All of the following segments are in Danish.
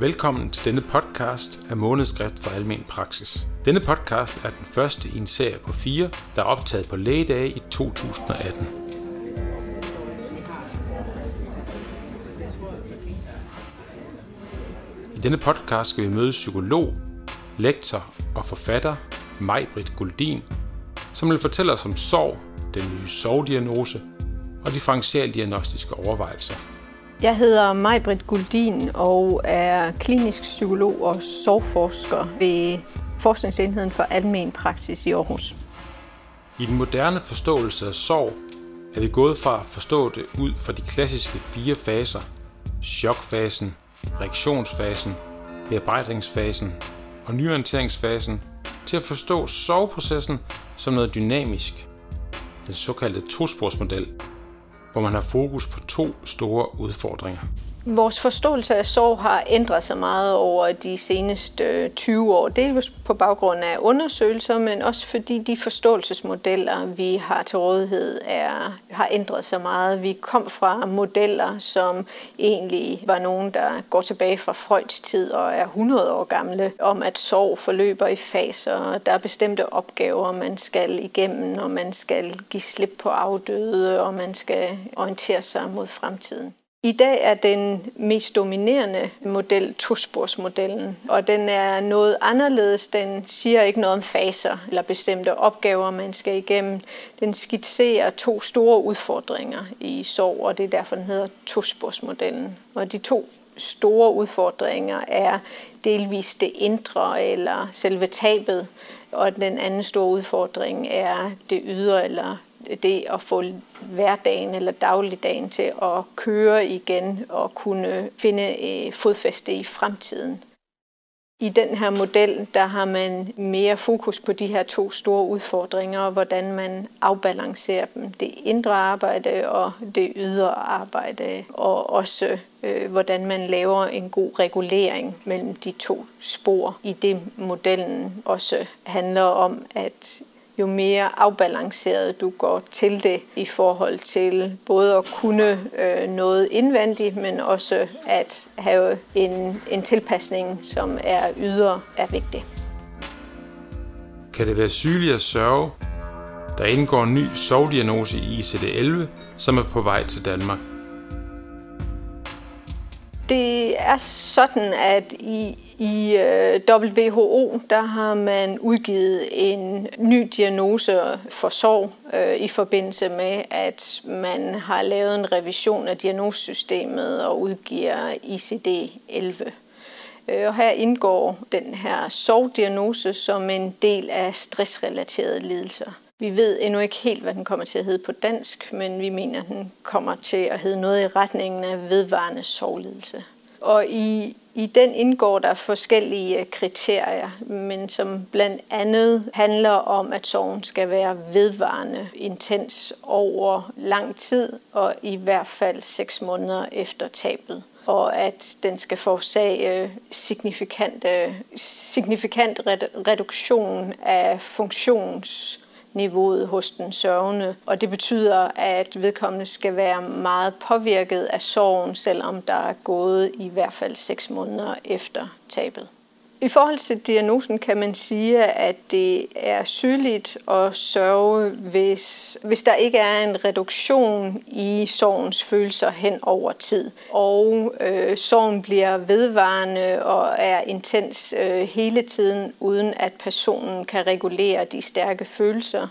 Velkommen til denne podcast af Månedskrift for Almen Praksis. Denne podcast er den første i en serie på fire, der er optaget på lægedage i 2018. I denne podcast skal vi møde psykolog, lektor og forfatter Majbrit Guldin, som vil fortælle os om sorg, den nye sorgdiagnose og differentialdiagnostiske overvejelser. Jeg hedder Majbrit Guldin og er klinisk psykolog og sorgforsker ved Forskningsenheden for Almen Praksis i Aarhus. I den moderne forståelse af sorg er vi gået fra at forstå det ud fra de klassiske fire faser, chokfasen, reaktionsfasen, bearbejdningsfasen og nyorienteringsfasen, til at forstå soveprocessen som noget dynamisk, den såkaldte tosporsmodel, hvor man har fokus på to store udfordringer. Vores forståelse af sorg har ændret sig meget over de seneste øh, 20 år. Dels på baggrund af undersøgelser, men også fordi de forståelsesmodeller, vi har til rådighed, er, har ændret sig meget. Vi kom fra modeller, som egentlig var nogen, der går tilbage fra Freuds tid og er 100 år gamle, om at sorg forløber i faser. Der er bestemte opgaver, man skal igennem, og man skal give slip på afdøde, og man skal orientere sig mod fremtiden. I dag er den mest dominerende model tosporsmodellen, og den er noget anderledes. Den siger ikke noget om faser eller bestemte opgaver, man skal igennem. Den skitserer to store udfordringer i sorg, og det er derfor, den hedder tosporsmodellen. Og de to store udfordringer er delvis det indre eller selve tabet, og den anden store udfordring er det ydre eller det at få hverdagen eller dagligdagen til at køre igen og kunne finde øh, fodfæste i fremtiden. I den her model, der har man mere fokus på de her to store udfordringer, og hvordan man afbalancerer dem. Det indre arbejde og det ydre arbejde, og også øh, hvordan man laver en god regulering mellem de to spor. I det modellen også handler om, at jo mere afbalanceret du går til det i forhold til både at kunne øh, noget indvendigt, men også at have en, en tilpasning, som er ydre, er vigtig. Kan det være sygelig at sørge? Der indgår en ny sovdiagnose i ICD-11, som er på vej til Danmark. Det er sådan, at i i øh, WHO der har man udgivet en ny diagnose for sorg øh, i forbindelse med, at man har lavet en revision af diagnosesystemet og udgiver ICD-11. Øh, og her indgår den her sorgdiagnose som en del af stressrelaterede lidelser. Vi ved endnu ikke helt, hvad den kommer til at hedde på dansk, men vi mener, at den kommer til at hedde noget i retningen af vedvarende sorglidelse. Og i i den indgår der forskellige øh, kriterier, men som blandt andet handler om, at sorgen skal være vedvarende intens over lang tid, og i hvert fald seks måneder efter tabet. Og at den skal forårsage øh, signifikant, signifikant reduktion af funktions niveauet hos den sørgende. Og det betyder, at vedkommende skal være meget påvirket af sorgen, selvom der er gået i hvert fald 6 måneder efter tabet. I forhold til diagnosen kan man sige, at det er sygeligt at sørge, hvis, hvis der ikke er en reduktion i sorgens følelser hen over tid. Og øh, sorgen bliver vedvarende og er intens øh, hele tiden, uden at personen kan regulere de stærke følelser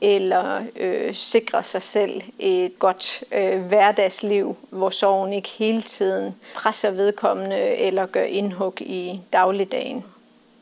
eller øh, sikre sig selv et godt øh, hverdagsliv, hvor sorgen ikke hele tiden presser vedkommende eller gør indhug i dagligdagen.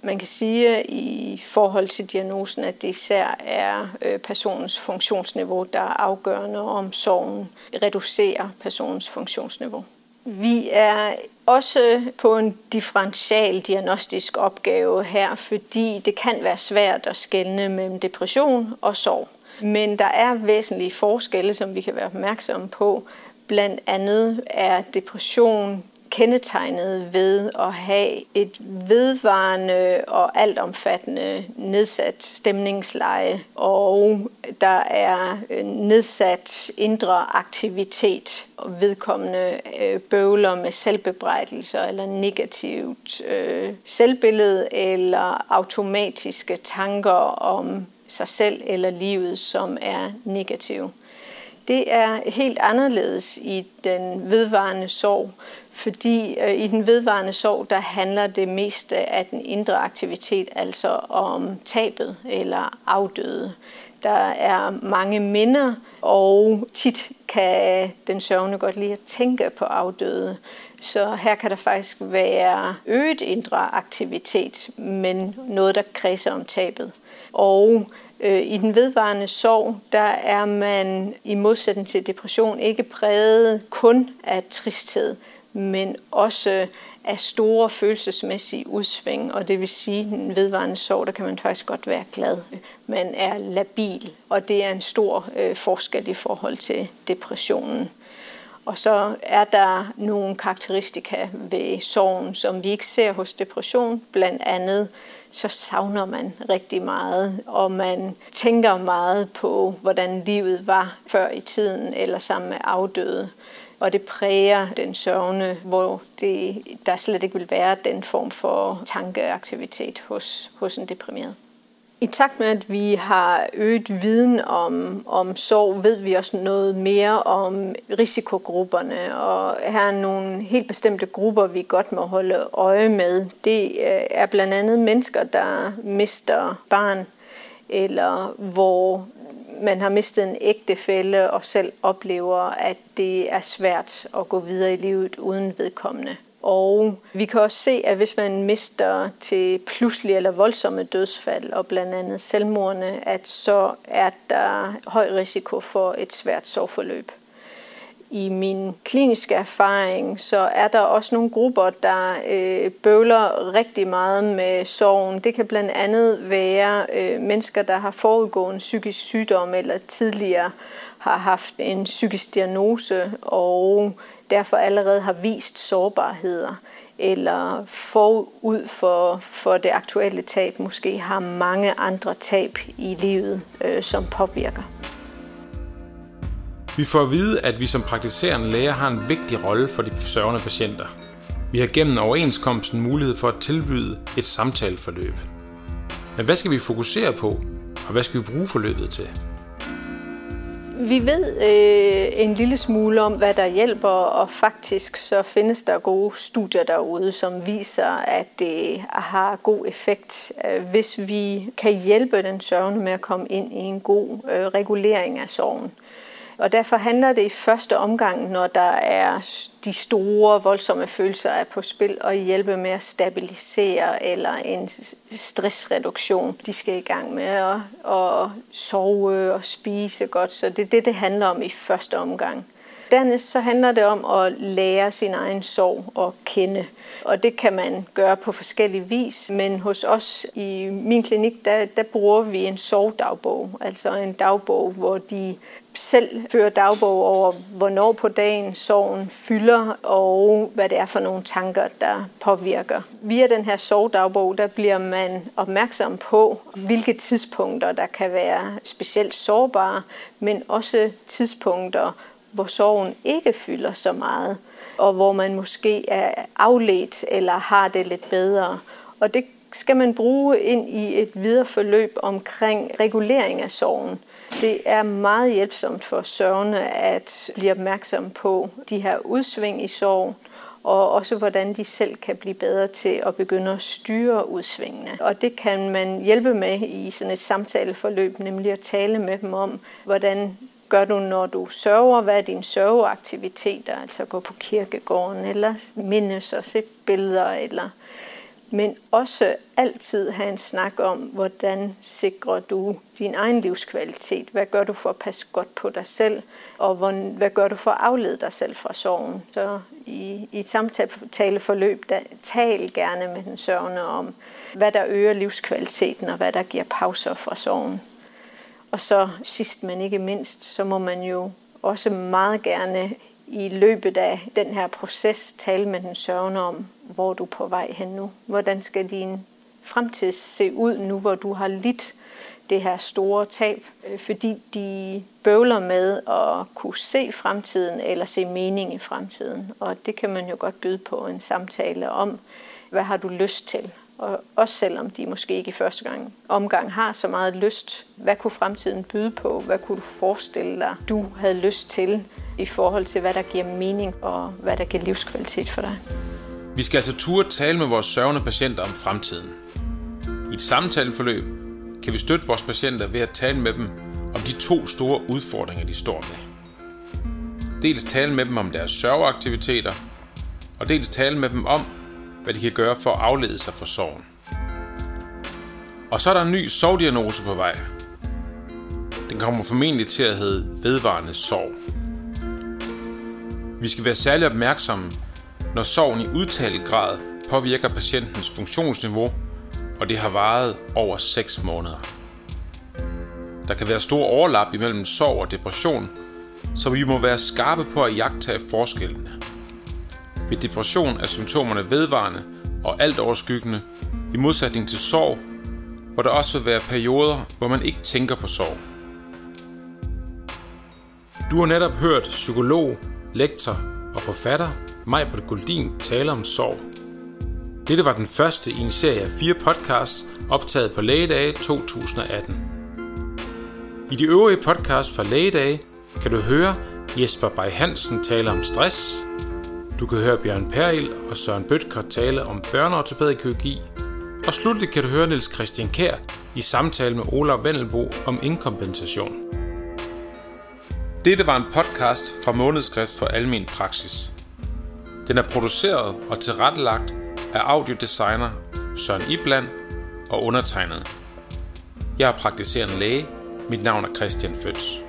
Man kan sige i forhold til diagnosen, at det især er øh, personens funktionsniveau, der er afgørende, om sorgen reducerer personens funktionsniveau. Vi er også på en differential diagnostisk opgave her, fordi det kan være svært at skelne mellem depression og sorg. Men der er væsentlige forskelle, som vi kan være opmærksomme på. Blandt andet er depression kendetegnet ved at have et vedvarende og altomfattende nedsat stemningsleje, og der er øh, nedsat indre aktivitet, og vedkommende øh, bøvler med selvbebrejdelser eller negativt øh, selvbillede eller automatiske tanker om sig selv eller livet, som er negative. Det er helt anderledes i den vedvarende sorg, fordi øh, i den vedvarende sorg, der handler det mest øh, af den indre aktivitet altså om tabet eller afdøde. Der er mange minder, og tit kan den sørgende godt lide at tænke på afdøde. Så her kan der faktisk være øget indre aktivitet, men noget, der kredser om tabet. Og Øh, I den vedvarende sorg, der er man i modsætning til depression ikke præget kun af tristhed, men også af store følelsesmæssige udsving, og det vil sige, at en vedvarende sorg, der kan man faktisk godt være glad. Man er labil, og det er en stor øh, forskel i forhold til depressionen. Og så er der nogle karakteristika ved sorgen, som vi ikke ser hos depression, blandt andet så savner man rigtig meget, og man tænker meget på, hvordan livet var før i tiden eller sammen med afdøde. Og det præger den sørgende, hvor det, der slet ikke vil være den form for tankeaktivitet hos, hos en deprimeret. I takt med, at vi har øget viden om, om sorg, ved vi også noget mere om risikogrupperne. Og her er nogle helt bestemte grupper, vi godt må holde øje med. Det øh, er blandt andet mennesker, der mister barn, eller hvor man har mistet en ægtefælle og selv oplever, at det er svært at gå videre i livet uden vedkommende. Og vi kan også se, at hvis man mister til pludselige eller voldsomme dødsfald, og blandt andet selvmordene, at så er der høj risiko for et svært sorgforløb. I min kliniske erfaring, så er der også nogle grupper, der øh, bøvler rigtig meget med sorgen. Det kan blandt andet være øh, mennesker, der har forudgående psykisk sygdom eller tidligere har haft en psykisk diagnose og derfor allerede har vist sårbarheder, eller forud for, for det aktuelle tab måske har mange andre tab i livet, øh, som påvirker. Vi får at vide, at vi som praktiserende læger har en vigtig rolle for de sørgende patienter. Vi har gennem overenskomsten mulighed for at tilbyde et samtaleforløb. Men hvad skal vi fokusere på, og hvad skal vi bruge forløbet til? Vi ved øh, en lille smule om, hvad der hjælper, og faktisk så findes der gode studier derude, som viser, at det har god effekt, øh, hvis vi kan hjælpe den sørgende med at komme ind i en god øh, regulering af sorgen. Øh, og derfor handler det i første omgang, når der er de store, voldsomme følelser er på spil, og hjælpe med at stabilisere eller en stressreduktion. De skal i gang med at, at sove og spise godt, så det er det, det handler om i første omgang. Dernæst så handler det om at lære sin egen sorg at kende. Og det kan man gøre på forskellige vis, men hos os i min klinik, der, der bruger vi en sorgdagbog, altså en dagbog, hvor de selv fører dagbog over, hvornår på dagen sorgen fylder, og hvad det er for nogle tanker, der påvirker. Via den her sorgdagbog, der bliver man opmærksom på, hvilke tidspunkter, der kan være specielt sårbare, men også tidspunkter, hvor sorgen ikke fylder så meget, og hvor man måske er afledt eller har det lidt bedre. Og det skal man bruge ind i et videre forløb omkring regulering af sorgen. Det er meget hjælpsomt for sørgende at blive opmærksom på de her udsving i sorg, og også hvordan de selv kan blive bedre til at begynde at styre udsvingene. Og det kan man hjælpe med i sådan et samtaleforløb, nemlig at tale med dem om, hvordan gør du, når du sørger? Hvad er dine sørgeaktiviteter? Altså gå på kirkegården, eller mindes og se billeder, eller men også altid have en snak om, hvordan sikrer du din egen livskvalitet? Hvad gør du for at passe godt på dig selv? Og hvad gør du for at aflede dig selv fra sorgen? Så i, i et samtaleforløb, der tal gerne med den sørgende om, hvad der øger livskvaliteten og hvad der giver pauser fra sorgen. Og så sidst men ikke mindst, så må man jo også meget gerne i løbet af den her proces tale med den sørgende om, hvor du er på vej hen nu. Hvordan skal din fremtid se ud nu, hvor du har lidt det her store tab, øh, fordi de bøvler med at kunne se fremtiden eller se mening i fremtiden. Og det kan man jo godt byde på en samtale om, hvad har du lyst til? Og også selvom de måske ikke i første gang omgang har så meget lyst, hvad kunne fremtiden byde på? Hvad kunne du forestille dig, du havde lyst til i forhold til, hvad der giver mening og hvad der giver livskvalitet for dig? Vi skal altså turde tale med vores sørgende patienter om fremtiden. I et samtaleforløb kan vi støtte vores patienter ved at tale med dem om de to store udfordringer, de står med. Dels tale med dem om deres sørgeaktiviteter, og dels tale med dem om, hvad de kan gøre for at aflede sig fra sorgen. Og så er der en ny sovdiagnose på vej. Den kommer formentlig til at hedde vedvarende sorg. Vi skal være særlig opmærksomme, når sorgen i udtalt grad påvirker patientens funktionsniveau, og det har varet over 6 måneder. Der kan være stor overlap imellem sorg og depression, så vi må være skarpe på at jagtage forskellene. Ved depression er symptomerne vedvarende og alt overskyggende, i modsætning til sorg, hvor der også vil være perioder, hvor man ikke tænker på sorg. Du har netop hørt psykolog, lektor og forfatter Majbert Guldin tale om sorg. Dette var den første i en serie af fire podcasts optaget på Lægedage 2018. I de øvrige podcasts fra Lægedage kan du høre Jesper Bay Hansen tale om stress, du kan høre Bjørn Peril og Søren Bøtker tale om børneortopædikirurgi, og slutligt kan du høre Niels Christian Kær i samtale med Olaf Vendelbo om inkompensation. Dette var en podcast fra Månedskrift for Almen Praksis. Den er produceret og tilrettelagt af audiodesigner Søren Ibland og undertegnet. Jeg er praktiserende læge. Mit navn er Christian Føds.